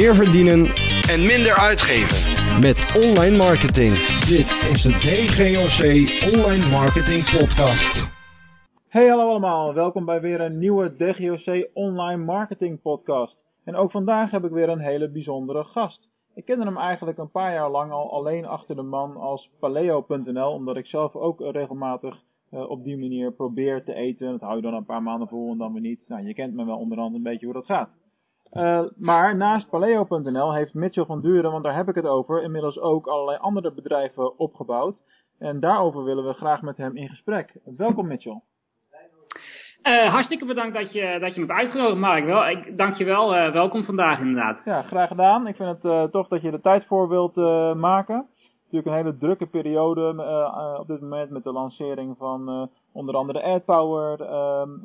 meer verdienen en minder uitgeven. met online marketing. Dit is de DGOC Online Marketing Podcast. Hey hallo allemaal, welkom bij weer een nieuwe DGOC Online Marketing Podcast. En ook vandaag heb ik weer een hele bijzondere gast. Ik kende hem eigenlijk een paar jaar lang al alleen achter de man als paleo.nl, omdat ik zelf ook regelmatig uh, op die manier probeer te eten. Dat hou je dan een paar maanden vol en dan weer niet. Nou, je kent me wel onderhand een beetje hoe dat gaat. Uh, maar naast paleo.nl heeft Mitchell van Duren, want daar heb ik het over, inmiddels ook allerlei andere bedrijven opgebouwd. En daarover willen we graag met hem in gesprek. Welkom Mitchell. Uh, hartstikke bedankt dat je, dat je me hebt uitgenodigd, Mark. Wel, ik, dank je wel. Uh, welkom vandaag inderdaad. Ja, graag gedaan. Ik vind het tof dat je er tijd voor wilt maken. Natuurlijk een hele drukke periode op dit moment met de lancering van onder andere AdPower,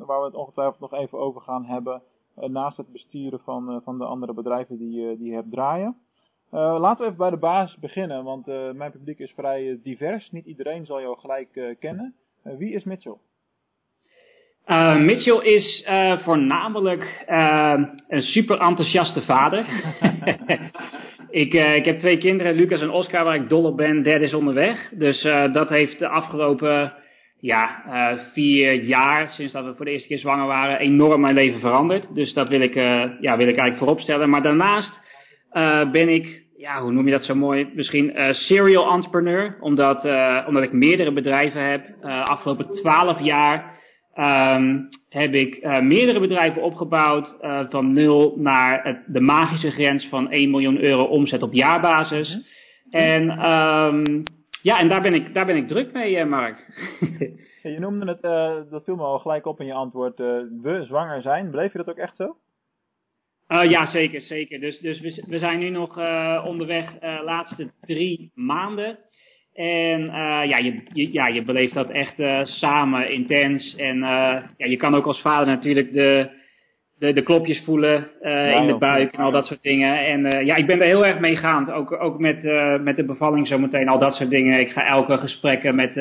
waar we het ongetwijfeld nog even over gaan hebben. Naast het besturen van, van de andere bedrijven die, die je hebt draaien. laten we even bij de basis beginnen, want mijn publiek is vrij divers. Niet iedereen zal jou gelijk kennen. wie is Mitchell? Uh, Mitchell is uh, voornamelijk uh, een super enthousiaste vader. ik, ik heb twee kinderen, Lucas en Oscar, waar ik dol op ben. Derde is onderweg. Dus dat heeft de afgelopen ja, vier jaar, sinds dat we voor de eerste keer zwanger waren, enorm mijn leven veranderd. Dus dat wil ik, ja, wil ik eigenlijk voorop stellen. Maar daarnaast ben ik, ja, hoe noem je dat zo mooi? Misschien serial entrepreneur. Omdat, omdat ik meerdere bedrijven heb. afgelopen twaalf jaar um, heb ik meerdere bedrijven opgebouwd van nul naar het, de magische grens van 1 miljoen euro omzet op jaarbasis. -hmm. En um, ja, en daar ben ik, daar ben ik druk mee, uh, Mark. je noemde het, dat viel me al gelijk op in je antwoord, we zwanger zijn. Beleef je dat ook echt zo? ja, zeker, zeker. Dus, dus we, we zijn nu nog onderweg laatste drie maanden. En ja, je, je, ja, je beleeft dat echt samen, intens. En ja, je kan ook als vader natuurlijk de, de, de klopjes voelen in de buik en al dat soort dingen. En ja, ik ben er heel erg meegaand. Ook, ook met, met de bevalling zometeen, al dat soort dingen. Ik ga elke gesprekken met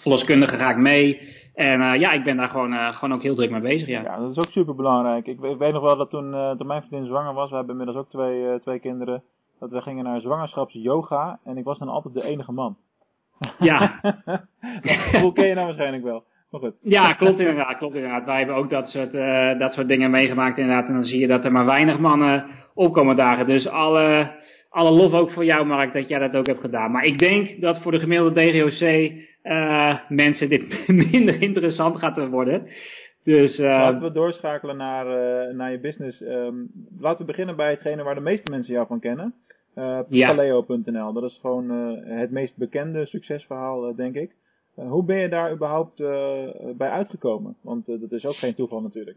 verloskundigen ga ik mee. En ja, ik ben daar gewoon, gewoon ook heel druk mee bezig, ja. Ja, dat is ook super belangrijk. Ik, ik, weet nog wel dat toen, toen mijn vriendin zwanger was, we hebben inmiddels ook twee, twee kinderen dat we gingen naar zwangerschapsyoga en ik was dan altijd de enige man. Ja. Hoe ken je nou waarschijnlijk wel. Maar goed. Ja, klopt inderdaad, klopt inderdaad. Wij hebben ook dat soort, uh, dat soort dingen meegemaakt inderdaad. En dan zie je dat er maar weinig mannen opkomen dagen. Dus alle, alle lof ook voor jou Mark dat jij dat ook hebt gedaan. Maar ik denk dat voor de gemiddelde DGOC uh, mensen dit minder interessant gaat worden. Dus, uh, laten we doorschakelen naar, naar je business. Um, laten we beginnen bij hetgene waar de meeste mensen jou van kennen. Uh, ja. Paleo.nl. Dat is gewoon het meest bekende succesverhaal, denk ik. Hoe ben je daar überhaupt bij uitgekomen? Want dat is ook geen toeval natuurlijk.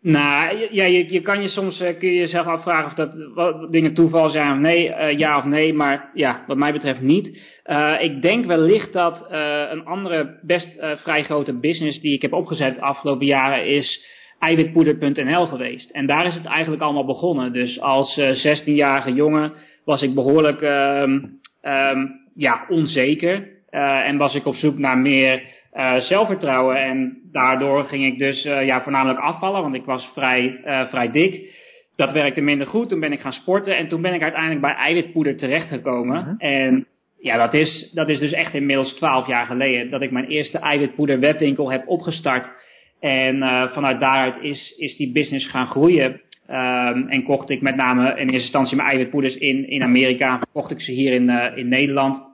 Nou, ja, je, je kan je soms kun je jezelf afvragen of dat dingen toeval zijn of nee, ja of nee, maar ja, wat mij betreft niet. Ik denk wellicht dat een andere best vrij grote business die ik heb opgezet de afgelopen jaren is eiwitpoeder.nl geweest. En daar is het eigenlijk allemaal begonnen. Dus als 16-jarige jongen was ik behoorlijk um, um, ja, onzeker en was ik op zoek naar meer uh, zelfvertrouwen. En daardoor ging ik dus uh, ja, voornamelijk afvallen, want ik was vrij, vrij dik. Dat werkte minder goed. Toen ben ik gaan sporten en toen ben ik uiteindelijk bij eiwitpoeder terechtgekomen. Uh -huh. En ja, dat is, dat is dus echt inmiddels twaalf jaar geleden dat ik mijn eerste eiwitpoeder webwinkel heb opgestart. En vanuit daaruit is, is die business gaan groeien. Um, en kocht ik met name in eerste instantie mijn eiwitpoeders in, in Amerika. Kocht ik ze hier in, in Nederland.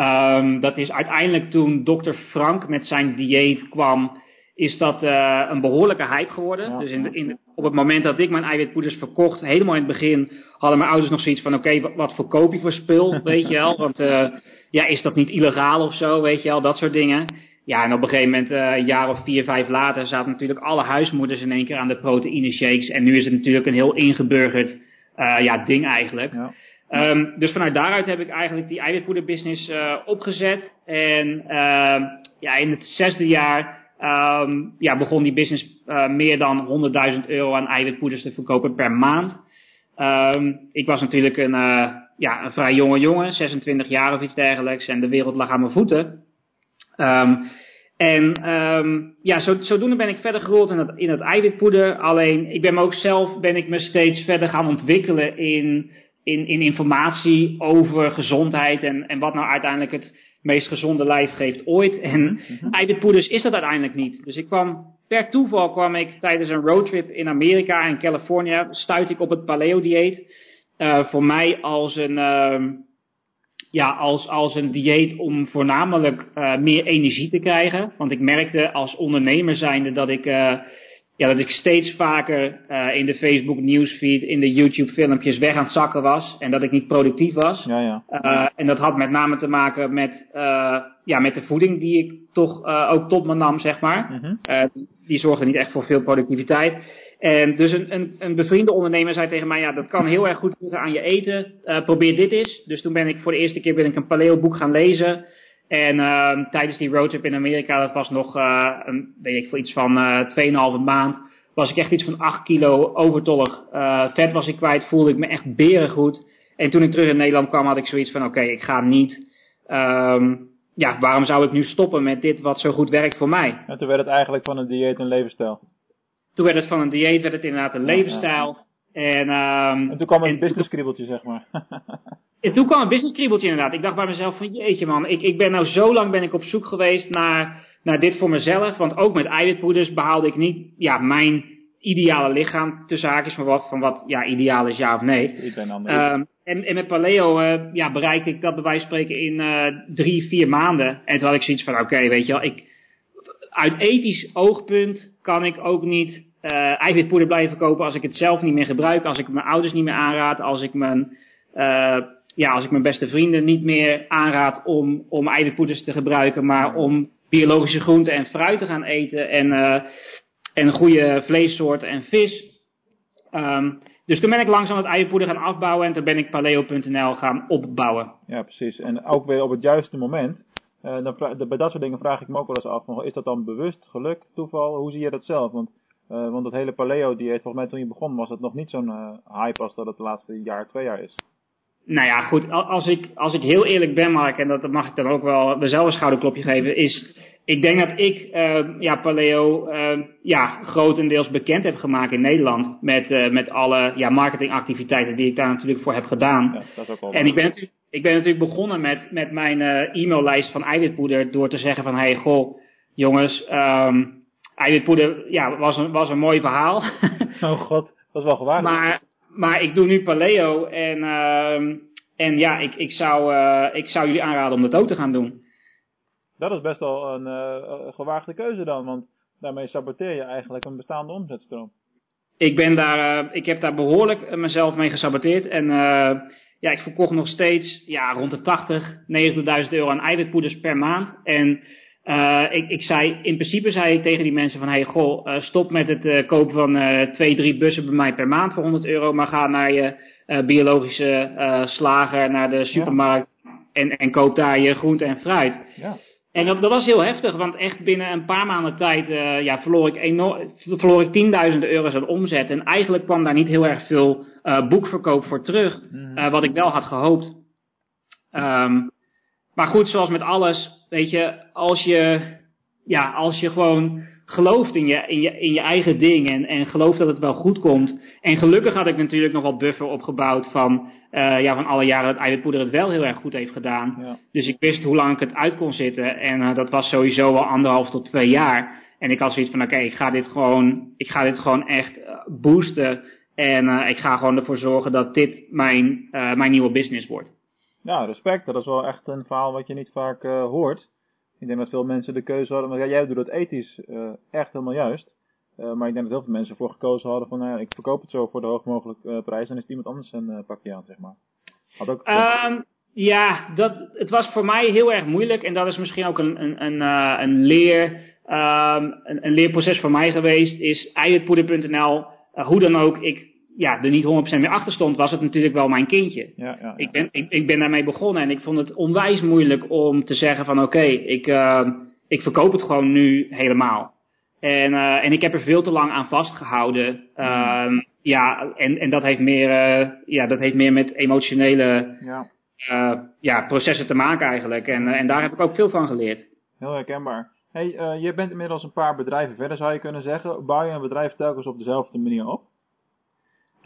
Um, dat is uiteindelijk toen Dr. Frank met zijn dieet kwam, is dat uh, een behoorlijke hype geworden. Ja, dus in in op het moment dat ik mijn eiwitpoeders verkocht, helemaal in het begin, hadden mijn ouders nog zoiets van, oké, okay, wat, wat voor koop je voor spul, weet je wel? Want uh, ja, is dat niet illegaal of zo, weet je wel, dat soort dingen. Ja, en op een gegeven moment, uh, een jaar of vier, vijf later, zaten natuurlijk alle huismoeders in één keer aan de proteïne shakes. En nu is het natuurlijk een heel ingeburgerd ja, ding eigenlijk. Ja. Um, dus vanuit daaruit heb ik eigenlijk die eiwitpoederbusiness uh, opgezet. En uh, ja, in het zesde jaar um, ja, begon die business uh, meer dan 100.000 euro aan eiwitpoeders te verkopen per maand. Ik was natuurlijk een, ja, een vrij jonge jongen, 26 jaar of iets dergelijks. En de wereld lag aan mijn voeten. En ja, zo, zodoende ben ik verder gerold in dat, in dat eiwitpoeder. Alleen, ik ben me ook zelf, ben ik me steeds verder gaan ontwikkelen in, in, in informatie over gezondheid en, en wat nou uiteindelijk het meest gezonde lijf geeft ooit. En mm eiwitpoeders is dat uiteindelijk niet. Dus ik kwam, per toeval kwam ik tijdens een roadtrip in Amerika en Californië, stuit ik op het paleo dieet. Uh, voor mij als een... Uh, ja, als, als een dieet om voornamelijk uh, meer energie te krijgen. Want ik merkte als ondernemer zijnde dat ik, uh, ja, dat ik steeds vaker uh, in de Facebook nieuwsfeed, in de YouTube filmpjes weg aan het zakken was. En dat ik niet productief was. Ja, ja. en dat had met name te maken met, ja, met de voeding die ik toch ook tot me nam, zeg maar. Mhm. die, zorgde niet echt voor veel productiviteit. En dus een, een, een bevriende ondernemer zei tegen mij, ja, dat kan heel erg goed liggen aan je eten. Uh, probeer dit eens. Dus toen ben ik voor de eerste keer ben ik een paleo boek gaan lezen. En uh, tijdens die roadtrip in Amerika, dat was nog, uh, een, weet ik voor iets van uh, 2,5 maand, was ik echt iets van 8 kilo overtollig. vet was ik kwijt, voelde ik me echt berengoed. En toen ik terug in Nederland kwam, had ik zoiets van, oké, okay, ik ga niet... Um, ja, waarom zou ik nu stoppen met dit wat zo goed werkt voor mij? En toen werd het eigenlijk van een dieet een levensstijl. Toen werd het van een dieet, werd het inderdaad een levensstijl. En, um, en toen kwam een business kriebeltje, zeg maar. en toen kwam een business kriebeltje inderdaad. Ik dacht bij mezelf van, jeetje man, ik, ik ben nou zo lang ben ik op zoek geweest naar, naar dit voor mezelf. Want ook met eiwitpoeders behaalde ik niet, ja, mijn ideale lichaam tussen haakjes van wat, van wat ja, ideaal is ja of nee. Ik ben. Um, en, en met paleo uh, ja, bereikte ik dat bij wijze van spreken in uh, drie, vier maanden. En toen had ik zoiets van, oké, okay, weet je wel, ik, uit ethisch oogpunt kan ik ook niet uh, eiwitpoeder blijven kopen als ik het zelf niet meer gebruik, als ik mijn ouders niet meer aanraad, als ik mijn, uh, ja, als ik mijn beste vrienden niet meer aanraad om, om eiwitpoeders te gebruiken, maar om biologische groenten en fruit te gaan eten en, uh, en goede vleessoorten en vis. Um, dus toen ben ik langzaam het eiwitpoeder gaan afbouwen en toen ben ik paleo.nl gaan opbouwen. Ja, precies. En ook weer op het juiste moment. Uh, dan, bij dat soort dingen vraag ik me ook wel eens af, is dat dan bewust, geluk, toeval? Hoe zie je dat zelf? Want uh, want het hele paleo-dieet, volgens mij toen je begon, was het nog niet zo'n hype als dat het de laatste jaar, twee jaar is. Nou ja, goed, als ik, als ik heel eerlijk ben, Mark, en dat mag ik dan ook wel mezelf een schouderklopje geven, is, ik denk dat ik, uh, ja, paleo, ja, grotendeels bekend heb gemaakt in Nederland, met, met alle, ja, marketingactiviteiten die ik daar natuurlijk voor heb gedaan. Ja, dat is ook wel en ik ben natuurlijk, ik ben natuurlijk begonnen met, met mijn e-maillijst van eiwitpoeder door te zeggen van, hey, goh, jongens, um, eiwitpoeder, ja, was een, was een mooi verhaal. oh god, dat is wel gewaagd. Maar, maar ik doe nu paleo en, uh, en ja, ik, ik, zou, uh, ik zou jullie aanraden om dat ook te gaan doen. Dat is best wel een uh, gewaagde keuze dan, want daarmee saboteer je eigenlijk een bestaande omzetstroom. Ik ben daar, uh, ik heb daar behoorlijk mezelf mee gesaboteerd en ja, ik verkocht nog steeds ja, rond de 80, 90.000 euro aan eiwitpoeders per maand en uh, ik, ik zei, in principe zei ik tegen die mensen van, hey, goh, uh, stop met het uh, kopen van twee, drie bussen bij mij per maand voor 100 euro, maar ga naar je biologische slager, naar de supermarkt ja. en, en koop daar je groente en fruit. Ja. En dat, dat, was heel heftig, want echt binnen een paar maanden tijd ja, verloor ik, enorm, verloor ik tienduizenden euro's aan omzet. En eigenlijk kwam daar niet heel erg veel boekverkoop voor terug, mm. wat ik wel had gehoopt. Um, maar goed, zoals met alles, weet je, als je, ja, als je gewoon gelooft in je, in je, in je eigen ding en, en gelooft dat het wel goed komt. En gelukkig had ik natuurlijk nog wat buffer opgebouwd van, uh, ja, van alle jaren dat eiwitpoeder het wel heel erg goed heeft gedaan. Ja. Dus ik wist hoe lang ik het uit kon zitten en uh, dat was sowieso wel anderhalf tot twee jaar. En ik had zoiets van, oké, okay, ik ga dit gewoon, ik ga dit gewoon echt uh, boosten. En ik ga gewoon ervoor zorgen dat dit mijn, mijn nieuwe business wordt. Ja, respect. Dat is wel echt een verhaal wat je niet vaak uh, hoort. Ik denk dat veel mensen de keuze hadden, maar jij doet het ethisch uh, echt helemaal juist. Uh, maar ik denk dat heel veel mensen voor gekozen hadden van, nou, ik verkoop het zo voor de hoog mogelijke prijs en is iemand anders een pakje aan, zeg maar. Had ook, um, ja, dat, het was voor mij heel erg moeilijk en dat is misschien ook een, een, een, een leer, een, een leerproces voor mij geweest, is eiwitpoeder.nl, hoe dan ook, ik ja, er niet 100% meer achter stond, was het natuurlijk wel mijn kindje. Ja, ja, ja. Ik, ben, ik, ik ben daarmee begonnen en ik vond het onwijs moeilijk om te zeggen van oké, okay, ik, uh, ik verkoop het gewoon nu helemaal. En, uh, en ik heb er veel te lang aan vastgehouden. Uh, mm. Ja, en, en dat, heeft meer, uh, ja, dat heeft meer met emotionele ja. Ja, processen te maken eigenlijk. En, en daar heb ik ook veel van geleerd. Heel herkenbaar. Hey, je bent inmiddels een paar bedrijven verder, zou je kunnen zeggen. Bouw je een bedrijf telkens op dezelfde manier op?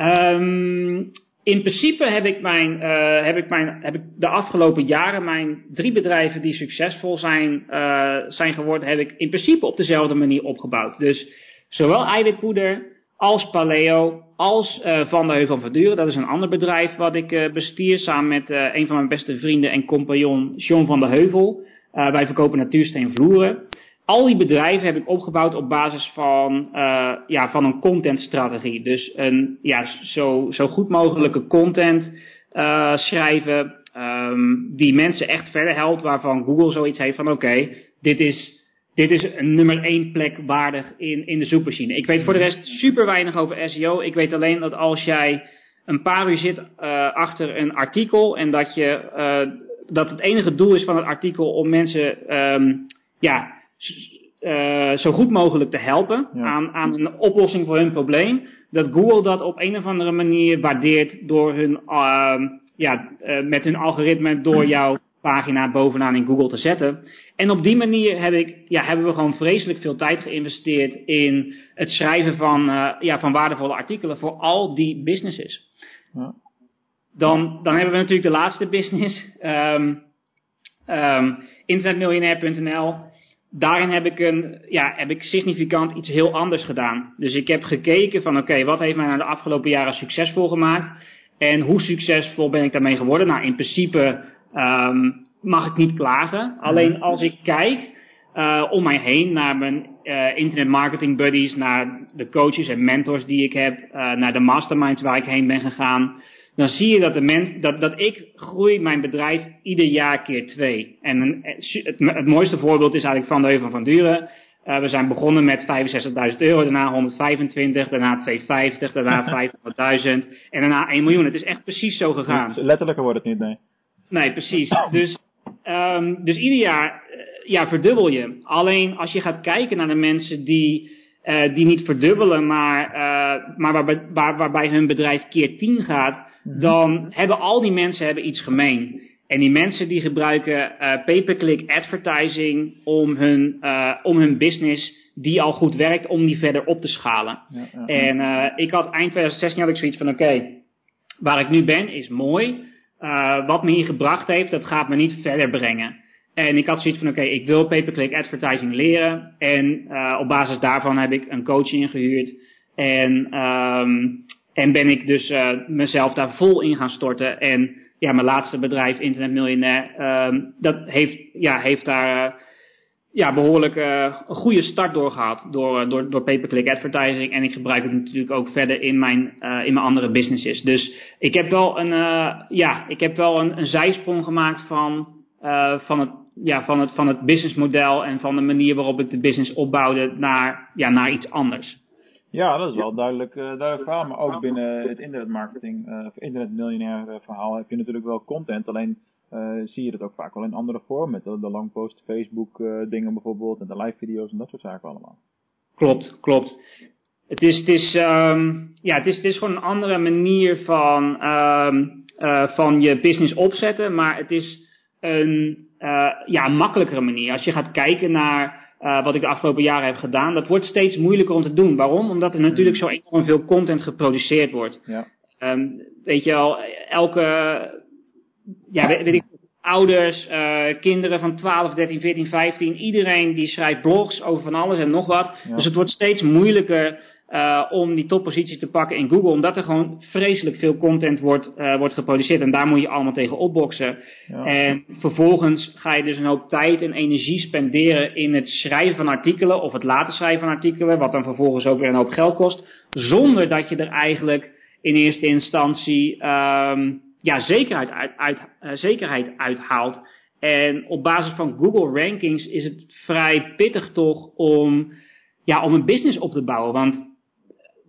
Um, in principe heb ik, mijn, uh, heb, ik mijn, heb ik de afgelopen jaren mijn drie bedrijven die succesvol zijn, uh, zijn geworden, heb ik in principe op dezelfde manier opgebouwd. Dus zowel eiwitpoeder als Paleo, als uh, Van der Heuvel van Duren. Dat is een ander bedrijf wat ik bestier samen met een van mijn beste vrienden en compagnon John van der Heuvel. wij verkopen natuursteen vloeren al die bedrijven heb ik opgebouwd op basis van, uh, ja, van een contentstrategie. Dus een ja, zo, zo goed mogelijke content uh, schrijven um, die mensen echt verder helpt. Waarvan Google zoiets heeft van oké, dit is, dit is een nummer één plek waardig in, in de zoekmachine. Ik weet voor de rest super weinig over SEO. Ik weet alleen dat als jij een paar uur zit uh, achter een artikel en dat je dat het enige doel is van het artikel om mensen um, ja, uh, zo goed mogelijk te helpen aan, aan een oplossing voor hun probleem, dat Google dat op een of andere manier waardeert door hun, uh, ja, uh, met hun algoritme door jouw pagina bovenaan in Google te zetten. En op die manier heb ik, ja, hebben we gewoon vreselijk veel tijd geïnvesteerd in het schrijven van, uh, ja, van waardevolle artikelen voor al die businesses. Ja. Dan, dan hebben we natuurlijk de laatste business, um, um, internetmiljonair.nl daarin heb ik, een, ja, heb ik significant iets heel anders gedaan. Dus ik heb gekeken van oké, okay, wat heeft mij nou de afgelopen jaren succesvol gemaakt? En hoe succesvol ben ik daarmee geworden? Nou, in principe um, mag ik niet klagen. Alleen als ik kijk uh, om mij heen naar mijn uh, internet marketing buddies, naar de coaches en mentors die ik heb, uh, naar de masterminds waar ik heen ben gegaan dan zie je dat, de mens, dat, dat ik groei mijn bedrijf ieder jaar keer twee. En het, het mooiste voorbeeld is eigenlijk Van de Heuvel van Duren. Uh, we zijn begonnen met 65.000 euro, daarna 125, daarna 250, daarna 500.000 en daarna 1 miljoen. Het is echt precies zo gegaan. Letterlijker wordt het niet, nee. Nee, precies. Dus, um, dus ieder jaar uh, ja, verdubbel je. Alleen als je gaat kijken naar de mensen die uh, die niet verdubbelen, maar, uh, maar waarbij, waar, waarbij hun bedrijf keer 10 gaat, mhm. dan hebben al die mensen hebben iets gemeen. En die mensen die gebruiken uh, pay-per-click advertising om hun, om hun business die al goed werkt, om die verder op te schalen. Ja, ja. En ik had eind 2016 had ik zoiets van oké, okay, waar ik nu ben is mooi. wat me hier gebracht heeft, dat gaat me niet verder brengen. En ik had zoiets van, oké, ik wil pay-per-click advertising leren. En uh, op basis daarvan heb ik een coach ingehuurd. En, um, en ben ik dus uh, mezelf daar vol in gaan storten. En ja, mijn laatste bedrijf, Internet Miljonair, um, dat heeft, ja, heeft daar uh, ja, behoorlijk een goede start door gehad. Door, door, door pay-per-click advertising. En ik gebruik het natuurlijk ook verder in mijn, in mijn andere businesses. Dus ik heb wel een, ja, ik heb wel een, een zijsprong gemaakt van, van het ja, van, het, van het businessmodel en van de manier waarop ik de business opbouwde naar, ja, naar iets anders. Ja, dat is wel duidelijk, uh, duidelijk verhaal. Maar ook binnen het internetmarketing, uh, of internetmiljonair uh, verhaal heb je natuurlijk wel content. Alleen zie je het ook vaak wel in andere vormen. Met de, de longpost, Facebook dingen bijvoorbeeld en de live video's en dat soort zaken allemaal. Klopt, klopt. Het is, het is, um, ja, het is, het is gewoon een andere manier van, um, van je business opzetten. Maar het is een, uh, ja, makkelijkere manier. Als je gaat kijken naar uh, wat ik de afgelopen jaren heb gedaan, dat wordt steeds moeilijker om te doen. Waarom? Omdat er natuurlijk zo enorm veel content geproduceerd wordt. Ja. Um, weet je wel, elke, ja, weet, weet ik, ouders, uh, kinderen van 12, 13, 14, 15, iedereen die schrijft blogs over van alles en nog wat. Ja. Dus het wordt steeds moeilijker uh, om die toppositie te pakken in Google. Omdat er gewoon vreselijk veel content wordt, uh, wordt geproduceerd. En daar moet je allemaal tegen opboksen. Ja. En vervolgens ga je dus een hoop tijd en energie spenderen in het schrijven van artikelen. Of het laten schrijven van artikelen. Wat dan vervolgens ook weer een hoop geld kost. Zonder dat je er eigenlijk in eerste instantie um, ja, zekerheid, uit, uit, uh, zekerheid uithaalt. En op basis van Google rankings is het vrij pittig toch om, ja, om een business op te bouwen. Want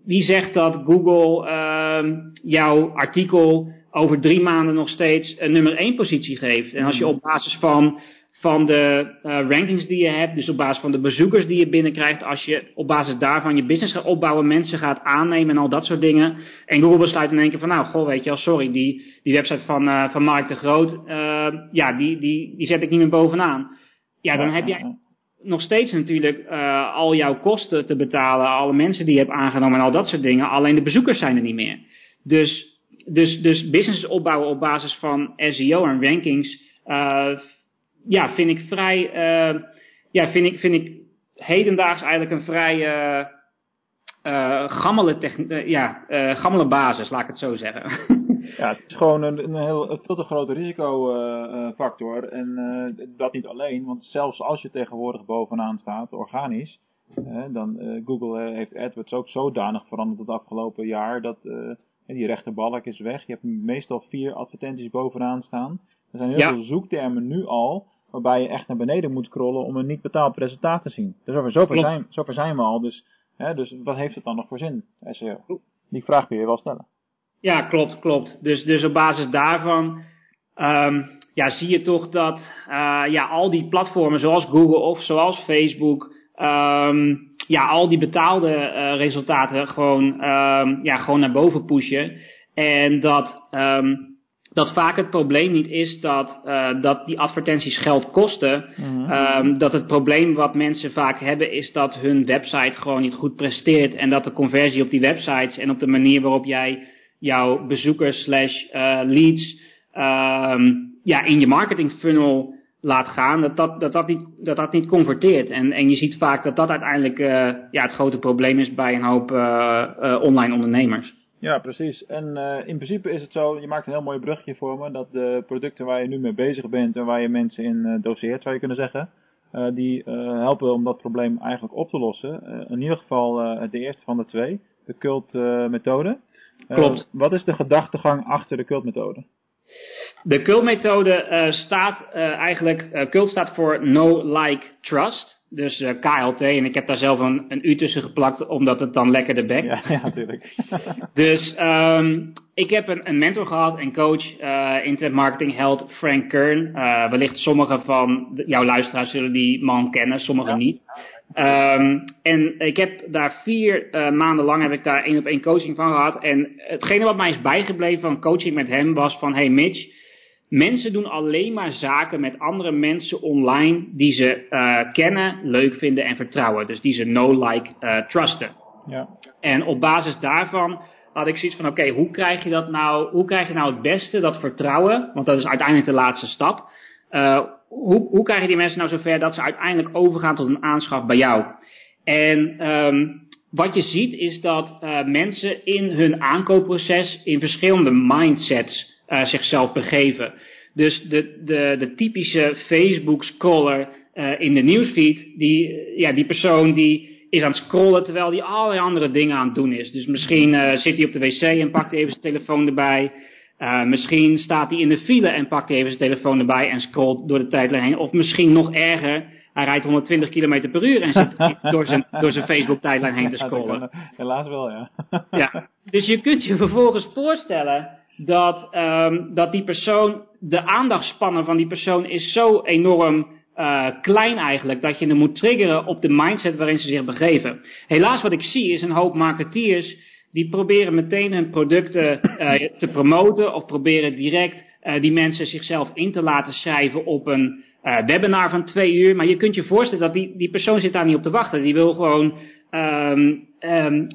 wie zegt dat Google uh, jouw artikel over drie maanden nog steeds een nummer één positie geeft? En als je op basis van, van de uh, rankings die je hebt, dus op basis van de bezoekers die je binnenkrijgt, als je op basis daarvan je business gaat opbouwen, mensen gaat aannemen en al dat soort dingen. En Google besluit in één keer van, nou, goh, weet je wel, sorry, die, die website van, uh, van Mark de Groot, uh, ja, die, die, die zet ik niet meer bovenaan. Ja, dan heb jij nog steeds natuurlijk uh, al jouw kosten te betalen, alle mensen die je hebt aangenomen en al dat soort dingen. Alleen de bezoekers zijn er niet meer. Dus, dus, dus business opbouwen op basis van SEO en rankings, uh, ja, vind ik vrij, uh, ja, vind ik, vind ik hedendaags eigenlijk een vrij gammele, ja, gammele basis, laat ik het zo zeggen. Ja, het is gewoon een, een, heel, een veel te grote risicofactor. Uh, en uh, dat niet alleen, want zelfs als je tegenwoordig bovenaan staat, organisch, uh, dan Google heeft AdWords ook zodanig veranderd het afgelopen jaar dat die rechterbalk is weg. Je hebt meestal vier advertenties bovenaan staan. Er zijn heel ja. veel zoektermen nu al, waarbij je echt naar beneden moet scrollen om een niet betaald resultaat te zien. Dus zover, zover, zijn, zover zijn we al. Dus, dus wat heeft het dan nog voor zin, SEO? Die vraag kun je wel stellen. Ja, klopt, klopt. Dus, dus op basis daarvan um, ja, zie je toch dat uh, ja, al die platformen zoals Google of zoals Facebook, um, ja, al die betaalde uh, resultaten gewoon, um, ja, gewoon naar boven pushen. En dat, dat vaak het probleem niet is dat, uh, dat die advertenties geld kosten. Mm -hmm. dat het probleem wat mensen vaak hebben is dat hun website gewoon niet goed presteert. En dat de conversie op die websites en op de manier waarop jij jouw bezoekers slash uh, leads um, ja, in je marketing funnel laat gaan, dat dat, dat, dat, niet, dat, dat niet converteert. En, en je ziet vaak dat dat uiteindelijk uh, ja, het grote probleem is bij een hoop uh, online ondernemers. Ja, precies. En in principe is het zo, je maakt een heel mooi brugje voor me, dat de producten waar je nu mee bezig bent en waar je mensen in doseert, zou je kunnen zeggen, die helpen om dat probleem eigenlijk op te lossen. in ieder geval de eerste van de twee, de cult methode. Klopt. Uh, wat is de gedachtegang achter de cultmethode? De cultmethode uh, staat uh, eigenlijk, cult staat voor No Like Trust. Dus KLT. En ik heb daar zelf een, een U tussen geplakt, omdat het dan lekkerder bekt. Ja, ja natuurlijk. dus um, ik heb een, een, mentor gehad, een coach, internet marketing held Frank Kern. wellicht sommigen van jouw luisteraars zullen die man kennen, sommigen ja. niet. Um, en ik heb daar vier uh, maanden lang heb ik daar één op één coaching van gehad. En hetgene wat mij is bijgebleven van coaching met hem was van, hey Mitch, mensen doen alleen maar zaken met andere mensen online die ze uh, kennen, leuk vinden en vertrouwen. Dus die ze no-like uh, trusten. Ja. En op basis daarvan had ik zoiets van, oké, okay, hoe krijg je dat nou, hoe krijg je nou het beste, dat vertrouwen, want dat is uiteindelijk de laatste stap. Uh, hoe, hoe krijg je die mensen nou zover dat ze uiteindelijk overgaan tot een aanschaf bij jou? En um, wat je ziet is dat uh, mensen in hun aankoopproces in verschillende mindsets uh, zichzelf begeven. Dus de, de, de typische Facebook scroller uh, in de newsfeed, die, ja, die persoon die is aan het scrollen terwijl die allerlei andere dingen aan het doen is. Dus misschien zit hij op de wc en pakt even zijn telefoon erbij. Uh, misschien staat hij in de file en pakt even zijn telefoon erbij en scrolt door de tijdlijn heen. Of misschien nog erger, hij rijdt 120 km per uur en zit door zijn, door zijn Facebook tijdlijn heen te scrollen. Ja, helaas wel, ja. ja. Dus je kunt je vervolgens voorstellen dat, um, dat die persoon, de aandachtspannen van die persoon is zo enorm uh, klein eigenlijk, dat je hem moet triggeren op de mindset waarin ze zich begeven. Helaas wat ik zie is een hoop marketeers die proberen meteen hun producten uh, te promoten of proberen direct uh, die mensen zichzelf in te laten schrijven op een uh, webinar van twee uur. Maar je kunt je voorstellen dat die, die persoon zit daar niet op te wachten. Die wil gewoon um, um,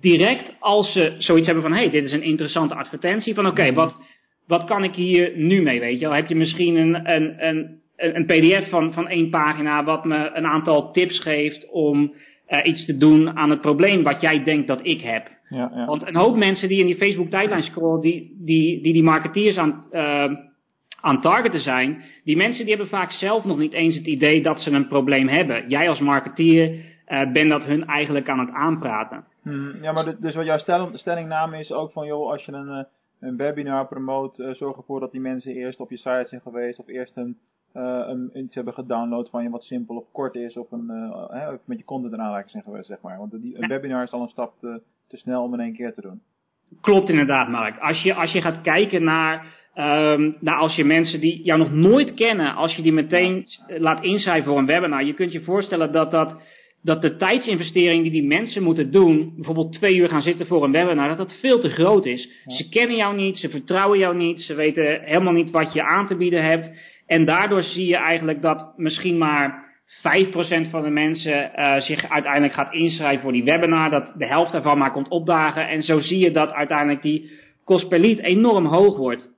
direct als ze zoiets hebben van, hé, hey, dit is een interessante advertentie, van oké, okay, wat, wat kan ik hier nu mee, weet je wel? Heb je misschien een, een, een, een pdf van, van één pagina wat me een aantal tips geeft om uh, iets te doen aan het probleem wat jij denkt dat ik heb? Ja, ja. Want een hoop mensen die in die Facebook tijdlijn scrollen, die die, die, die marketeers aan, uh, aan targeten zijn, die mensen die hebben vaak zelf nog niet eens het idee dat ze een probleem hebben. Jij als marketeer uh, bent dat hun eigenlijk aan het aanpraten. Hmm, ja, maar dus wat jouw stelling, stellingname is ook van, joh, als je een, een webinar promoot, uh, zorg ervoor dat die mensen eerst op je site zijn geweest of eerst een, een, iets hebben gedownload van je wat simpel of kort is of een, uh, met je content in aanraking zijn geweest, zeg maar. Want die, een webinar is al een stap te, te snel om in één keer te doen. Klopt inderdaad, Mark. Als je, als je gaat kijken naar, um, naar als je mensen die jou nog nooit kennen, als je die meteen laat inschrijven voor een webinar, je kunt je voorstellen dat dat, dat de tijdsinvestering die die mensen moeten doen, bijvoorbeeld twee uur gaan zitten voor een webinar, dat dat veel te groot is. Ja. Ze kennen jou niet, ze vertrouwen jou niet, ze weten helemaal niet wat je aan te bieden hebt. En daardoor zie je eigenlijk dat misschien maar 5% van de mensen uh, zich uiteindelijk gaat inschrijven voor die webinar. Dat de helft daarvan maar komt opdagen. En zo zie je dat uiteindelijk die kost per lead enorm hoog wordt.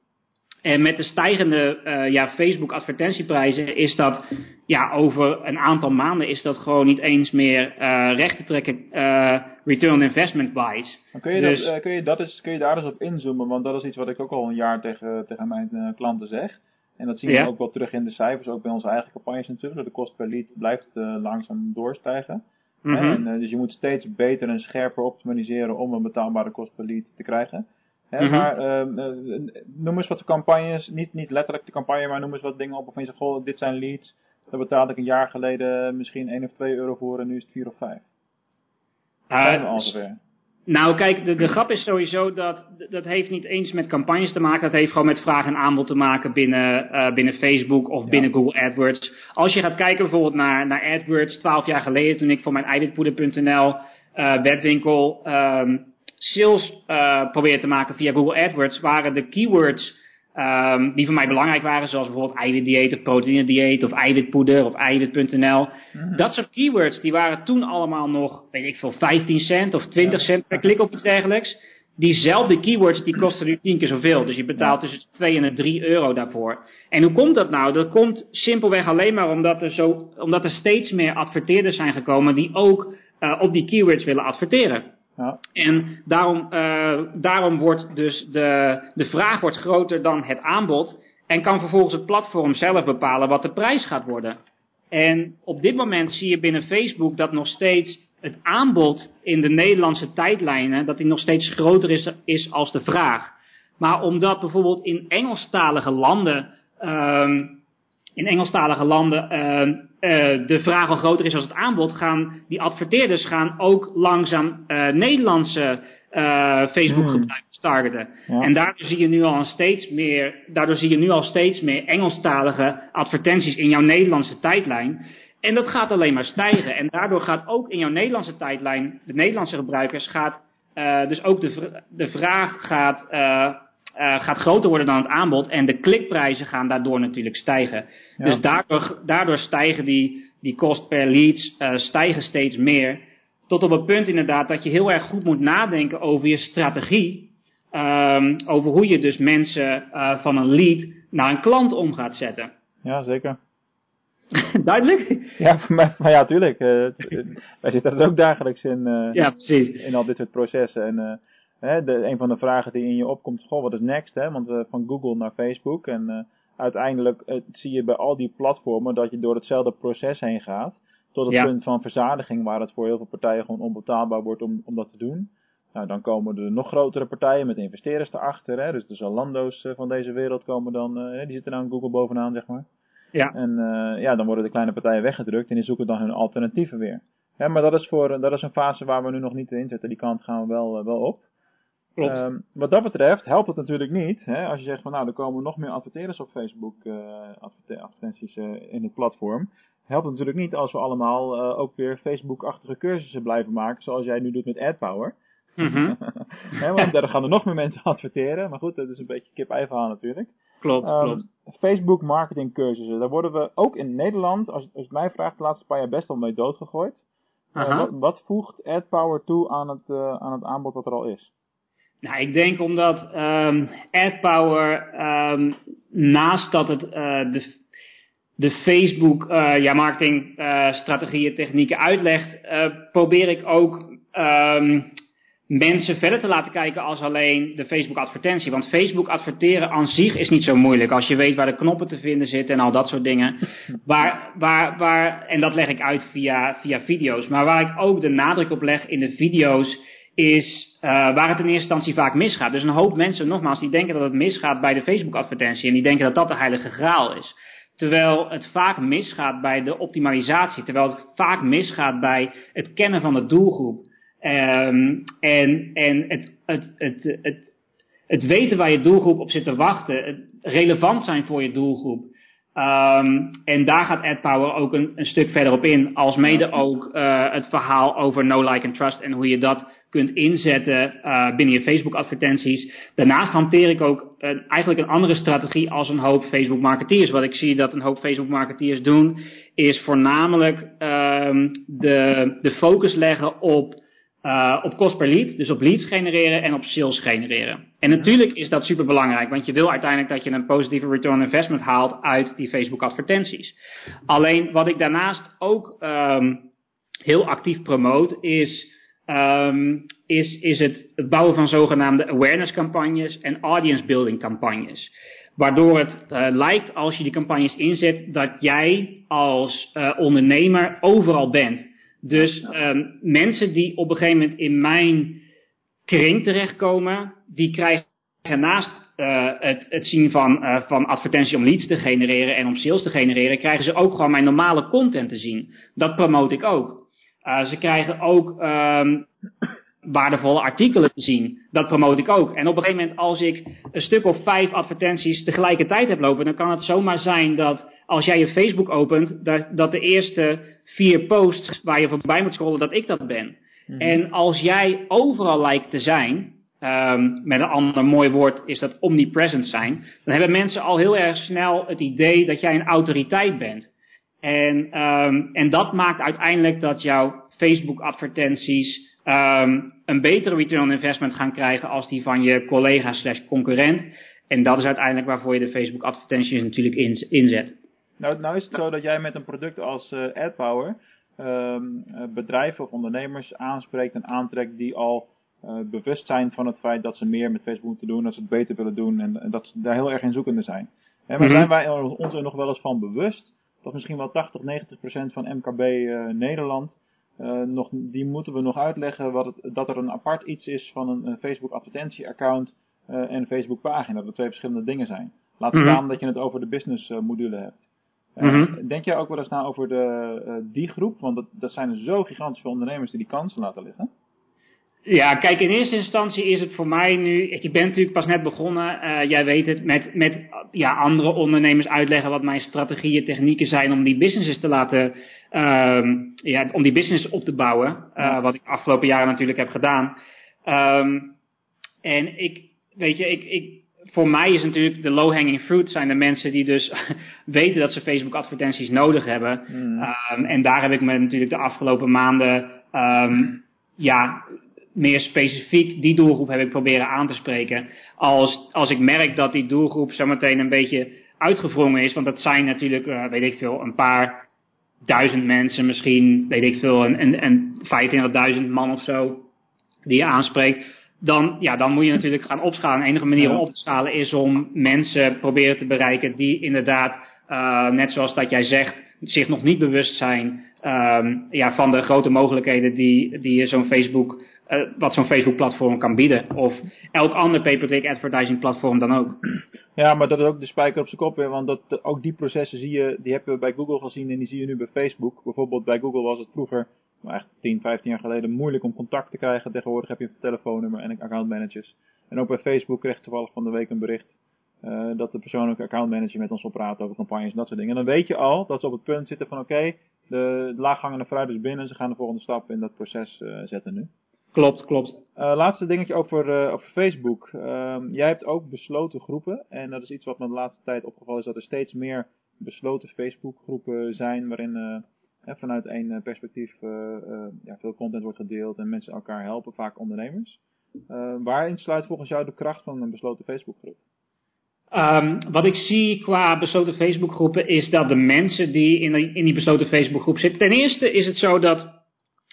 En met de stijgende uh, ja, Facebook advertentieprijzen is dat ja, over een aantal maanden is dat gewoon niet eens meer uh, recht te trekken uh, return on investment wise. Kun je, dus, dat, kun, je dat eens, kun je daar eens op inzoomen? Want dat is iets wat ik ook al een jaar tegen, tegen mijn klanten zeg. En dat zien we ook wel terug in de cijfers, ook bij onze eigen campagnes natuurlijk. De kost per lead blijft langzaam doorstijgen. Mm -hmm. en, dus je moet steeds beter en scherper optimaliseren om een betaalbare kost per lead te krijgen. Hè, mm -hmm. Maar uh, noem eens wat campagnes, niet, niet letterlijk de campagne, maar noem eens wat dingen op waarvan je zegt, goh, dit zijn leads. Daar betaalde ik een jaar geleden misschien 1 of 2 euro voor en nu is het 4 of 5. Uh, ongeveer. Nou kijk, de, de grap is sowieso dat, dat heeft niet eens met campagnes te maken. Dat heeft gewoon met vraag en aanbod te maken binnen, uh, binnen Facebook of ja. binnen Google AdWords. Als je gaat kijken bijvoorbeeld naar, naar AdWords, 12 jaar geleden toen ik voor mijn eiwitpoeder.nl uh, webwinkel um, sales uh, probeerde te maken via Google AdWords, waren de keywords um, die voor mij belangrijk waren, zoals bijvoorbeeld eiwitdieet of proteïnedieet of eiwitpoeder of eiwit.nl. Mm -hmm. Dat soort keywords, die waren toen allemaal nog, weet ik veel, 15 cent of 20 cent per klik of iets dergelijks. Diezelfde keywords, die kosten nu 10 keer zoveel. Dus je betaalt tussen 2 en 3 euro daarvoor. En hoe komt dat nou? Dat komt simpelweg alleen maar omdat er, zo, omdat er steeds meer adverteerders zijn gekomen die ook uh, op die keywords willen adverteren. En daarom, uh, daarom wordt dus de, de vraag wordt groter dan het aanbod. En kan vervolgens het platform zelf bepalen wat de prijs gaat worden. En op dit moment zie je binnen Facebook dat nog steeds het aanbod in de Nederlandse tijdlijnen, dat die nog steeds groter is, is als de vraag. Maar omdat bijvoorbeeld in Engelstalige landen, um, in Engelstalige landen um, uh, de vraag al groter is als het aanbod, gaan die adverteerders gaan ook langzaam uh, Nederlandse uh, Facebook hmm. gebruikers targeten. Ja. En daardoor zie je nu al steeds meer, daardoor zie je nu al steeds meer Engelstalige advertenties in jouw Nederlandse tijdlijn. En dat gaat alleen maar stijgen. En daardoor gaat ook in jouw Nederlandse tijdlijn, de Nederlandse gebruikers, gaat dus ook de, de vraag gaat uh, gaat groter worden dan het aanbod en de klikprijzen gaan daardoor natuurlijk stijgen. Ja. Dus daardoor, daardoor stijgen die, die kost per leads uh, stijgen steeds meer. Tot op het punt inderdaad dat je heel erg goed moet nadenken over je strategie. Um, over hoe je dus mensen uh, van een lead naar een klant om gaat zetten. Ja, zeker. Duidelijk? Ja, maar, maar ja, tuurlijk. wij zitten er ook dagelijks in, ja, precies. in al dit soort processen. En Hè, de, een van de vragen die in je opkomt, goh, wat is next? Hè? Want uh, van Google naar Facebook. En uh, uiteindelijk uh, zie je bij al die platformen dat je door hetzelfde proces heen gaat. Tot het ja. punt van verzadiging, waar het voor heel veel partijen gewoon onbetaalbaar wordt om, om dat te doen. Nou, dan komen er nog grotere partijen met investeerders erachter. Hè? Dus de Zalando's van deze wereld komen dan, die zitten dan Google bovenaan, zeg maar. Ja. En ja, dan worden de kleine partijen weggedrukt en die zoeken dan hun alternatieven weer. Hè, maar dat is, voor, dat is een fase waar we nu nog niet in zitten. Die kant gaan we wel, wel op. Um, wat dat betreft helpt het natuurlijk niet. Hè, als je zegt van nou, er komen nog meer adverteerders op Facebook, uh, advertenties uh, in het platform. Helpt het natuurlijk niet als we allemaal uh, ook weer Facebook-achtige cursussen blijven maken, zoals jij nu doet met AdPower. Mm -hmm. want daar gaan er nog meer mensen adverteren. Maar goed, dat is een beetje kip-ei verhaal natuurlijk. Klopt, um, klopt. Facebook marketing cursussen, daar worden we ook in Nederland, als, als het mij vraagt, de laatste paar jaar best wel mee doodgegooid. Wat, wat, voegt AdPower toe aan het, aan het aanbod wat er al is? Nou, ik denk omdat um, AdPower, um, naast dat het uh, de, de Facebook uh, ja, marketing uh, strategieën, technieken uitlegt, probeer ik ook um, mensen verder te laten kijken als alleen de Facebook advertentie. Want Facebook adverteren aan zich is niet zo moeilijk. Als je weet waar de knoppen te vinden zitten en al dat soort dingen. Waar, waar, waar, en dat leg ik uit via, via video's. Maar waar ik ook de nadruk op leg in de video's is uh, waar het in eerste instantie vaak misgaat. Dus een hoop mensen, nogmaals, die denken dat het misgaat bij de Facebook-advertentie en die denken dat dat de heilige graal is. Terwijl het vaak misgaat bij de optimalisatie, terwijl het vaak misgaat bij het kennen van de doelgroep. Um, en en het, het, het, het, het weten waar je doelgroep op zit te wachten, het relevant zijn voor je doelgroep. Um, en daar gaat AdPower ook een, een stuk verder op in, als mede ook uh, het verhaal over no like and trust en hoe je dat kunt inzetten uh, binnen je Facebook advertenties. Daarnaast hanteer ik ook een, eigenlijk een andere strategie als een hoop Facebook marketeers. Wat ik zie dat een hoop Facebook marketeers doen, is voornamelijk um, de, de focus leggen op, uh, op kost per lead. Dus op leads genereren en op sales genereren. En natuurlijk is dat super belangrijk, want je wil uiteindelijk dat je een positieve return investment haalt uit die Facebook advertenties. Alleen wat ik daarnaast ook um, heel actief promoot is um, is, is het, het bouwen van zogenaamde awareness campagnes en audience building campagnes. Waardoor het uh, lijkt als je die campagnes inzet dat jij als uh, ondernemer overal bent. Dus um, mensen die op een gegeven moment in mijn kring terechtkomen, die krijgen naast uh, het, het zien van, uh, van advertenties om leads te genereren en om sales te genereren, krijgen ze ook gewoon mijn normale content te zien. Dat promote ik ook. Uh, ze krijgen ook um, waardevolle artikelen te zien. Dat promote ik ook. En op een gegeven moment als ik een stuk of vijf advertenties tegelijkertijd heb lopen, dan kan het zomaar zijn dat als jij je Facebook opent, dat, dat de eerste vier posts waar je voorbij moet scrollen, dat ik dat ben. Mm. En als jij overal lijkt te zijn, um, met een ander mooi woord is dat omnipresent zijn, dan hebben mensen al heel erg snel het idee dat jij een autoriteit bent. En, um, en dat maakt uiteindelijk dat jouw Facebook advertenties um, een betere return on investment gaan krijgen als die van je collega slash concurrent. En dat is uiteindelijk waarvoor je de Facebook advertenties natuurlijk inzet. Nou, nou is het zo dat jij met een product als uh, AdPower um, bedrijven of ondernemers aanspreekt en aantrekt die al uh, bewust zijn van het feit dat ze meer met Facebook moeten doen, dat ze het beter willen doen en, en dat ze daar heel erg in zoekende zijn. Hè, maar mm -hmm. zijn wij ons er nog wel eens van bewust dat misschien wel 80, 90 procent van MKB uh, Nederland uh, nog, die moeten we nog uitleggen wat het, dat er een apart iets is van een, Facebook advertentieaccount uh, en een Facebook pagina. Dat twee verschillende dingen zijn. Laat mm -hmm. staan dat je het over de business module hebt. Mm -hmm. Denk jij ook wel eens na over de, die groep? Want dat, dat zijn er zo gigantisch veel ondernemers die die kansen laten liggen. Ja, kijk, in eerste instantie is het voor mij nu, ik ben natuurlijk pas net begonnen, uh, jij weet het, met, met ja, andere ondernemers uitleggen wat mijn strategieën, technieken zijn om die businesses te laten, uh, ja, om die business op te bouwen, uh, ja. wat ik afgelopen jaren natuurlijk heb gedaan. Um, en ik, weet je, ik, ik, voor mij is natuurlijk de low-hanging fruit zijn de mensen die dus weten dat ze Facebook advertenties nodig hebben. Mm. Um, en daar heb ik me natuurlijk de afgelopen maanden, um, ja, meer specifiek die doelgroep heb ik proberen aan te spreken. Als, als ik merk dat die doelgroep zometeen een beetje uitgevrongen is, want dat zijn natuurlijk, uh, weet ik veel, een paar duizend mensen, misschien, weet ik veel, een, een, een 25.000 man of zo, die je aanspreekt. Dan, ja, dan moet je natuurlijk gaan opschalen. De enige manier om op te schalen is om mensen proberen te bereiken die inderdaad, uh, net zoals dat jij zegt, zich nog niet bewust zijn um, ja, van de grote mogelijkheden die, die zo'n Facebook uh, wat zo'n Facebook-platform kan bieden. Of elk ander pay-per-click advertising platform dan ook. Ja, maar dat is ook de spijker op zijn kop weer. Want dat, ook die processen zie je, die hebben we bij Google gezien en die zie je nu bij Facebook. Bijvoorbeeld bij Google was het vroeger, maar echt 10, 15 jaar geleden, moeilijk om contact te krijgen. Tegenwoordig heb je een telefoonnummer en accountmanagers. En ook bij Facebook kreeg ik toevallig van de week een bericht. Uh, dat de persoonlijke accountmanager met ons wil praten over campagnes en dat soort dingen. En dan weet je al dat ze op het punt zitten van oké, okay, de, de laaghangende fruit is binnen. Ze gaan de volgende stap in dat proces zetten nu. Klopt, klopt. Uh, laatste dingetje over, uh, over Facebook. Um, jij hebt ook besloten groepen. En dat is iets wat me de laatste tijd opgevallen is. Dat er steeds meer besloten Facebook groepen zijn. Waarin uh, vanuit één perspectief ja, veel content wordt gedeeld. En mensen elkaar helpen. Vaak ondernemers. waarin sluit volgens jou de kracht van een besloten Facebook groep? Um, wat ik zie qua besloten Facebookgroepen is dat de mensen die in, die in die besloten Facebookgroep zitten. Ten eerste is het zo dat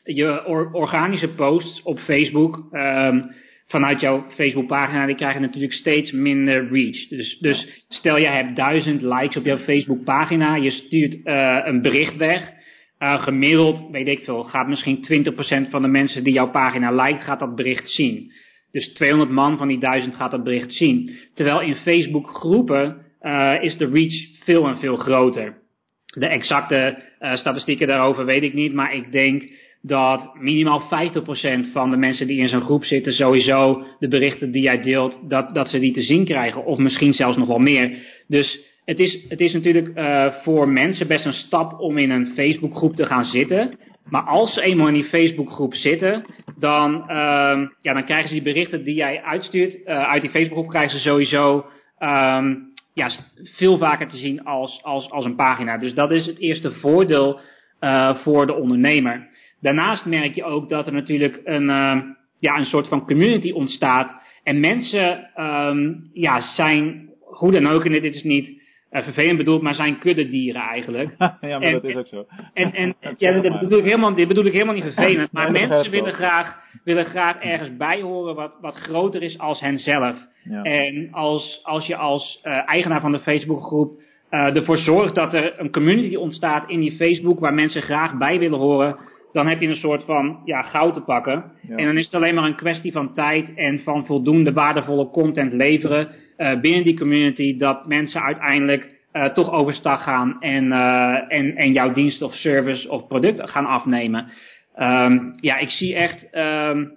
je or organische posts op Facebook um, vanuit jouw Facebookpagina, die krijgen natuurlijk steeds minder reach. Dus, dus stel jij hebt duizend likes op jouw Facebookpagina, je stuurt uh, een bericht weg. Uh, gemiddeld, weet ik veel, gaat misschien 20% van de mensen die jouw pagina liked, gaat dat bericht zien. Dus 200 man van die 1000 gaat dat bericht zien. Terwijl in Facebook groepen uh, is de reach veel en veel groter. De exacte statistieken daarover weet ik niet, maar ik denk dat minimaal 50% van de mensen die in zo'n groep zitten sowieso de berichten die jij deelt, dat, dat ze die te zien krijgen. Of misschien zelfs nog wel meer. Dus het is, het is natuurlijk uh, voor mensen best een stap om in een Facebookgroep te gaan zitten. Maar als ze eenmaal in die Facebookgroep zitten, dan, uh, ja, dan krijgen ze die berichten die jij uitstuurt. Uh, uit die Facebookgroep krijgen ze sowieso um, ja, veel vaker te zien als, als, als een pagina. Dus dat is het eerste voordeel uh, voor de ondernemer. Daarnaast merk je ook dat er natuurlijk een, uh, ja, een soort van community ontstaat. En mensen um, ja, zijn, hoe dan ook, en dit is niet uh, vervelend bedoeld, maar zijn kuddedieren eigenlijk. ja, maar en, dat is ook zo. En, en ja, dit bedoel, ik helemaal, dit bedoel ik helemaal niet vervelend, maar nee, mensen willen graag, willen graag ergens bij horen wat, wat groter is als henzelf. Ja. En als, als je als uh, eigenaar van de Facebookgroep uh, ervoor zorgt dat er een community ontstaat in die Facebook waar mensen graag bij willen horen, dan heb je een soort van ja, goud te pakken. Ja. En dan is het alleen maar een kwestie van tijd en van voldoende waardevolle content leveren uh, binnen die community, dat mensen uiteindelijk uh, toch overstag gaan en, uh, en, en jouw dienst of service of product gaan afnemen. Um, ja, ik zie echt, um,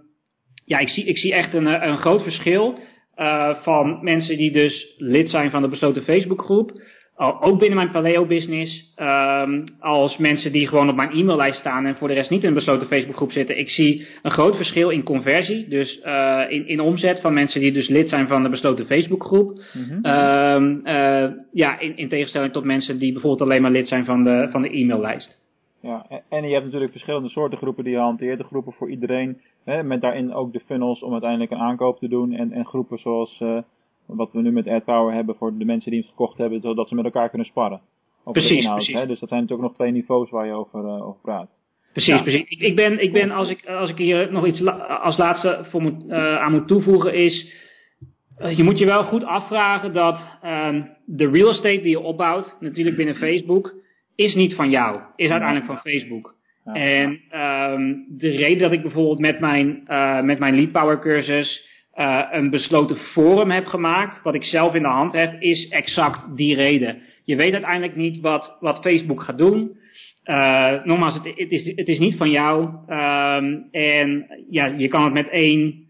ja, ik zie, ik zie echt een, een groot verschil van mensen die dus lid zijn van de besloten Facebookgroep ook binnen mijn Paleo-business, um, als mensen die gewoon op mijn e-maillijst staan en voor de rest niet in een besloten Facebookgroep zitten. Ik zie een groot verschil in conversie, dus uh, in, in omzet van mensen die dus lid zijn van de besloten Facebookgroep. Mm -hmm. um, uh, ja, in, in tegenstelling tot mensen die bijvoorbeeld alleen maar lid zijn van de, van de e-maillijst. Ja, en je hebt natuurlijk verschillende soorten groepen die je hanteert. De groepen voor iedereen, hè, met daarin ook de funnels om uiteindelijk een aankoop te doen. En, en groepen zoals... Uh, wat we nu met AdPower hebben voor de mensen die het gekocht hebben, zodat ze met elkaar kunnen sparren. Over precies, inhoud, precies. Hè? Dus dat zijn natuurlijk nog twee niveaus waar je over, uh, over praat. Precies, ja. precies. Ik, ik, ben, ik ben als, ik, als ik hier nog iets la als laatste voor moet, uh, aan moet toevoegen is, uh, je moet je wel goed afvragen dat um, de real estate die je opbouwt, natuurlijk binnen Facebook, is niet van jou, is uiteindelijk van Facebook. Ja. En um, de reden dat ik bijvoorbeeld met mijn, met mijn Lead Power cursus uh, een besloten forum heb gemaakt, wat ik zelf in de hand heb, is exact die reden. Je weet uiteindelijk niet wat, wat Facebook gaat doen. Uh, nogmaals, het, is, het is niet van jou. Um, en ja, je kan het met één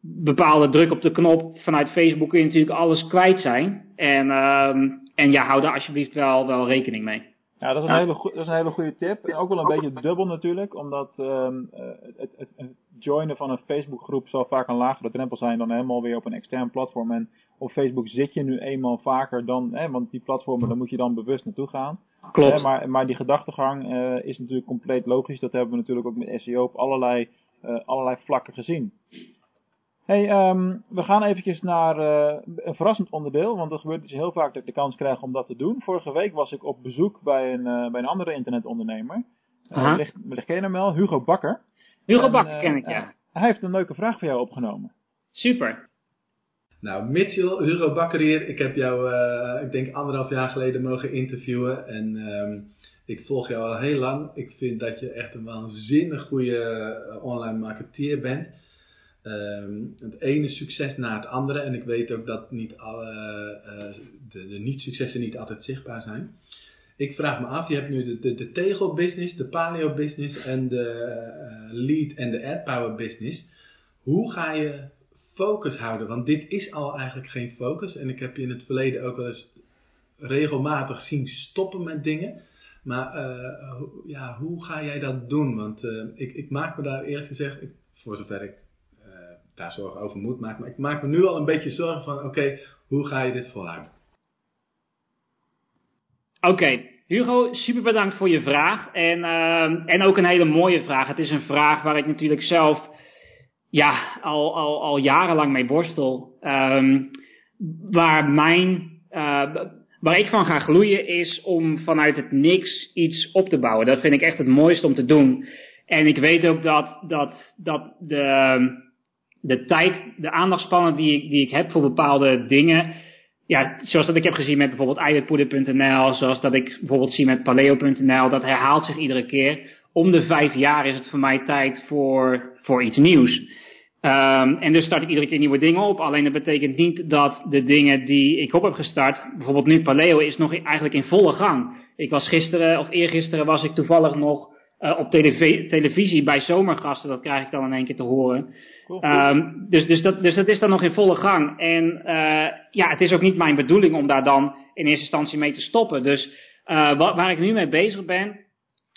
bepaalde druk op de knop vanuit Facebook kun je natuurlijk alles kwijt zijn. En, um, en ja, hou daar alsjeblieft wel, wel rekening mee. Ja, dat is, een hele dat is een hele goede tip. En ook wel een beetje dubbel natuurlijk, omdat um, het, het, het, joinen van een Facebookgroep zal vaak een lagere drempel zijn dan helemaal weer op een extern platform. En op Facebook zit je nu eenmaal vaker dan, hè, want die platformen, daar moet je dan bewust naartoe gaan. Klopt. Hè, maar, maar die gedachtegang uh, is natuurlijk compleet logisch. Dat hebben we natuurlijk ook met SEO op allerlei, uh, allerlei vlakken gezien. Hey, um, we gaan eventjes naar uh, een verrassend onderdeel, want er gebeurt dus heel vaak dat ik de kans krijg om dat te doen. Vorige week was ik op bezoek bij een, uh, bij een andere internetondernemer. Uh, ligt, ligt ken je hem wel? Hugo Bakker. Hugo en, Bakker ken ik, ja. hij heeft een leuke vraag voor jou opgenomen. Super. Nou, Mitchell, Hugo Bakker hier. Ik heb jou, ik denk anderhalf jaar geleden mogen interviewen. En um, ik volg jou al heel lang. Ik vind dat je echt een waanzinnig goede online marketeer bent. Um, het ene succes na het andere. En ik weet ook dat niet alle, uh, de, de niet-successen niet altijd zichtbaar zijn. Ik vraag me af, je hebt nu de, de, de tegel-business, de paleo-business en de uh, lead en de ad-power business. Hoe ga je focus houden? Want dit is al eigenlijk geen focus. En ik heb je in het verleden ook wel eens regelmatig zien stoppen met dingen. Maar ja, hoe ga jij dat doen? Want ik, ik maak me daar eerlijk gezegd, ik, voor zover ik daar zorgen over moet maken. Maar ik maak me nu al een beetje zorgen van, oké, hoe ga je dit volhouden? Oké. Hugo, super bedankt voor je vraag. En, uh, en ook een hele mooie vraag. Het is een vraag waar ik natuurlijk zelf ja, al, al, al jarenlang mee borstel. Um, waar mijn, uh, waar ik van ga gloeien is om vanuit het niks iets op te bouwen. Dat vind ik echt het mooiste om te doen. En ik weet ook dat, dat, dat de, de tijd, de aandachtspannen die ik, die ik heb voor bepaalde dingen. Ja, zoals dat ik heb gezien met bijvoorbeeld eiwitpoeder.nl, zoals dat ik bijvoorbeeld zie met paleo.nl, dat herhaalt zich iedere keer. Om de vijf jaar is het voor mij tijd voor, voor iets nieuws. Um, en dus start ik iedere keer nieuwe dingen op. Alleen dat betekent niet dat de dingen die ik op heb gestart, bijvoorbeeld nu Paleo, is nog eigenlijk in volle gang. Ik was gisteren, of eergisteren was ik toevallig nog uh, op telev televisie bij zomergasten. Dat krijg ik dan in één keer te horen. Um, dus, dus, dat, dus dat is dan nog in volle gang. En uh, ja, het is ook niet mijn bedoeling om daar dan in eerste instantie mee te stoppen. Dus uh, wat, waar ik nu mee bezig ben,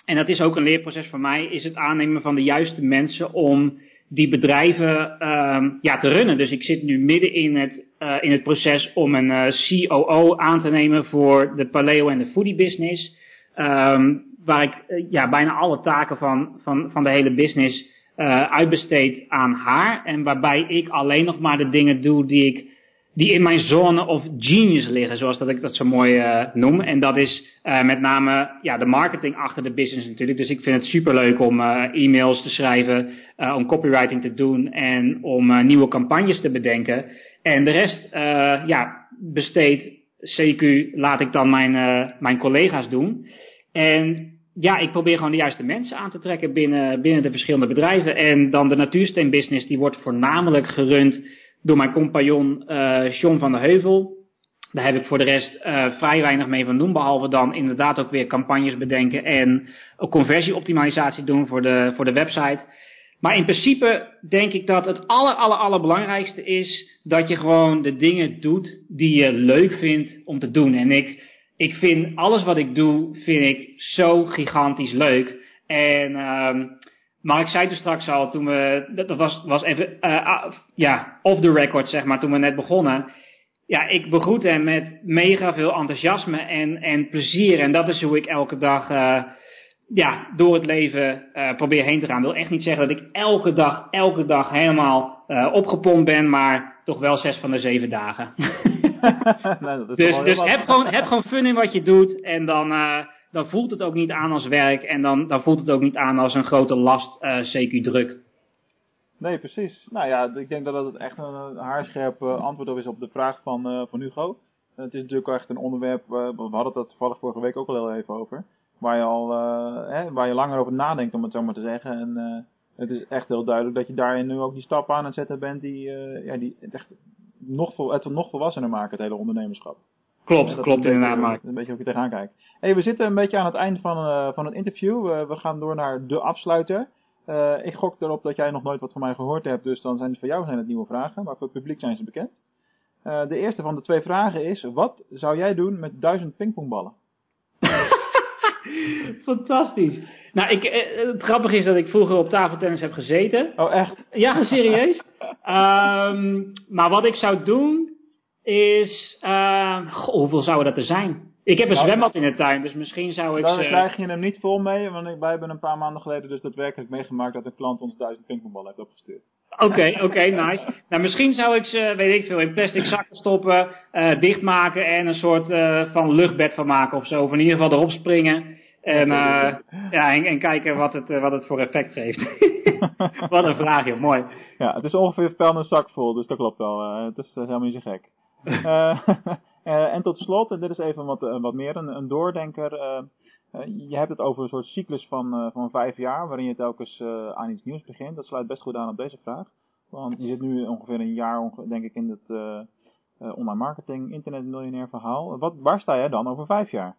en dat is ook een leerproces voor mij, is het aannemen van de juiste mensen om die bedrijven ehm, ja, te runnen. Dus ik zit nu midden in het, in het proces om een COO aan te nemen voor de paleo en de foodie business. Um, waar ik uh, ja, bijna alle taken van, van, van de hele business uitbesteed aan haar. En waarbij ik alleen nog maar de dingen doe die ik die in mijn zone of genius liggen, zoals dat ik dat zo mooi uh, noem. En dat is met name ja, de marketing achter de business natuurlijk. Dus ik vind het superleuk om e-mails te schrijven, om copywriting te doen en om nieuwe campagnes te bedenken. En de rest ja, besteed CQ laat ik dan mijn, mijn collega's doen. En ja, ik probeer gewoon de juiste mensen aan te trekken binnen, binnen de verschillende bedrijven. En dan de natuursteenbusiness, die wordt voornamelijk gerund door mijn compagnon uh, John van der Heuvel. Daar heb ik voor de rest uh, vrij weinig mee van doen, behalve dan inderdaad ook weer campagnes bedenken en ook conversieoptimalisatie doen voor de, voor de website. Maar in principe denk ik dat het aller, aller, allerbelangrijkste is dat je gewoon de dingen doet die je leuk vindt om te doen. En ik, ik vind alles wat ik doe, vind ik zo gigantisch leuk. En uh, maar ik zei toen straks al, toen we, dat was, was even, uh, ja, off the record zeg maar, toen we net begonnen. Ja, ik begroet hem met mega veel enthousiasme en, en plezier. En dat is hoe ik elke dag, uh, ja, door het leven uh, probeer heen te gaan. Ik wil echt niet zeggen dat ik elke dag, elke dag helemaal opgepompt ben, maar toch wel zes van de zeven dagen. nee, dus dus heb, gewoon, heb gewoon fun in wat je doet en dan dan voelt het ook niet aan als werk en dan, dan voelt het ook niet aan als een grote last, uh, eh, CQ druk. Nee, precies. Nou ja, ik denk dat het echt een haarscherp uh, antwoord op is op de vraag van, van Hugo. het is natuurlijk echt een onderwerp, we hadden het toevallig vorige week ook al heel even over, waar je al hè, waar je langer over nadenkt om het zo maar te zeggen. En het is echt heel duidelijk dat je daarin nu ook die stap aan het zetten bent die, ja, die echt nog, het nog volwassener maken, het hele ondernemerschap. Klopt, klopt inderdaad, Mark. Een beetje hoe ik er tegenaan kijk. Hey, we zitten een beetje aan het eind van, uh, van het interview. Uh, we gaan door naar de afsluiter. Uh, ik gok erop dat jij nog nooit wat van mij gehoord hebt, dus dan zijn het voor jou zijn het nieuwe vragen, maar voor het publiek zijn ze bekend. de eerste van de twee vragen is, wat zou jij doen met duizend pingpongballen? Fantastisch. Nou, ik, het grappige is dat ik vroeger op tafeltennis heb gezeten. Oh, echt? Ja, serieus. um, maar wat ik zou doen, is, uh, goh, hoeveel zouden dat er zijn? Ik heb een nou, zwembad in de tuin, dus misschien zou ik... Dan krijg je hem niet vol mee, want wij hebben een paar maanden geleden dus daadwerkelijk meegemaakt dat een klant ons duizend pingpongbal heeft opgestuurd. Oké, oké, nice. Nou, misschien zou ik ze, weet ik veel, in plastic zakken stoppen, uh, dichtmaken en een soort uh, van luchtbed van maken of zo. Of in ieder geval erop springen en, uh, ja, en, en, kijken wat het, wat het voor effect geeft. wat een vraag, joh. Mooi. Ja, het is ongeveer een zak vol, dus dat klopt wel. het is helemaal niet zo gek. Uh, en tot slot, en dit is even wat, eh, wat meer een, een doordenker. Uh, je hebt het over een soort cyclus van, van vijf jaar, waarin je telkens aan iets nieuws begint. Dat sluit best goed aan op deze vraag. Want je zit nu ongeveer een jaar, denk ik, in het online marketing, internetmiljonair verhaal. Wat, waar sta jij dan over vijf jaar?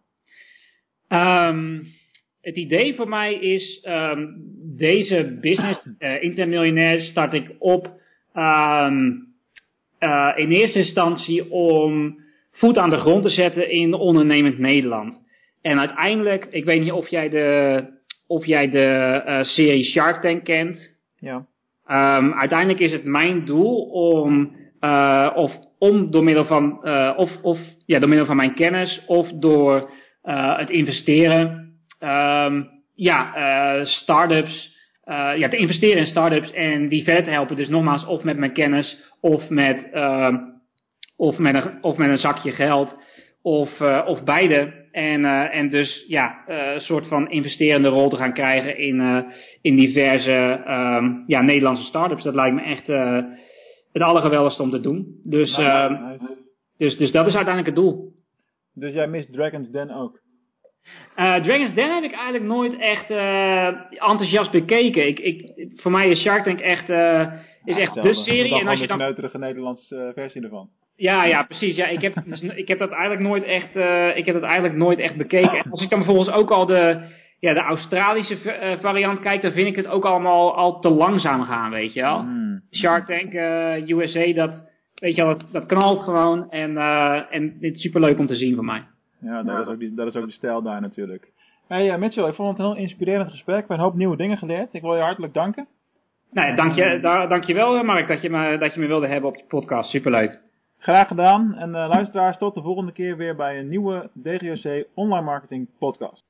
Um, het idee voor mij is, um, deze business, internetmiljonair, start ik op... Um, uh, in eerste instantie om voet aan de grond te zetten in ondernemend Nederland. En uiteindelijk, ik weet niet of jij de, of jij de uh, serie Shark Tank kent. Ja. Um, uiteindelijk is het mijn doel om, uh, of om door middel van, uh, of, of, ja, door middel van mijn kennis of door het investeren, um, ja, start-ups, ja, te investeren in start-ups en die verder te helpen. Dus nogmaals, of met mijn kennis of met, uh, of met, een, of met een zakje geld, of, uh, of beide. En, uh, en dus ja, een soort van investerende rol te gaan krijgen in, in diverse um, ja, Nederlandse start-ups. Dat lijkt me echt het allergeweldigste om te doen. Dus, nice, nice. dus, dus dat is uiteindelijk het doel. Dus jij mist Dragon's Den ook? Uh, Dragon's Den heb ik eigenlijk nooit echt uh, enthousiast bekeken. Ik, ik, voor mij is Shark Tank echt, uh, is echt de serie. En als je dan... Een kneuterige Nederlandse versie ervan. Ja, ja, precies. Ja, ik, heb, dus, ik heb dat eigenlijk nooit echt, ik heb dat eigenlijk nooit echt bekeken. En als ik dan bijvoorbeeld ook al de, ja, de Australische variant kijk, dan vind ik het ook allemaal al te langzaam gaan, weet je wel. Mm. Shark Tank, USA, dat, weet je wel, dat, dat knalt gewoon. En, en dit is superleuk om te zien voor mij. Ja, dat, is ook die, dat is ook de stijl daar natuurlijk. Hey Mitchell, ik vond het een heel inspirerend gesprek. We hebben een hoop nieuwe dingen geleerd. Ik wil je hartelijk danken. Nou ja, dank je, da, dankjewel Mark dat je, me, dat je me wilde hebben op je podcast. Superleuk. Graag gedaan. En uh, luisteraars, tot de volgende keer weer bij een nieuwe DGOC Online Marketing Podcast.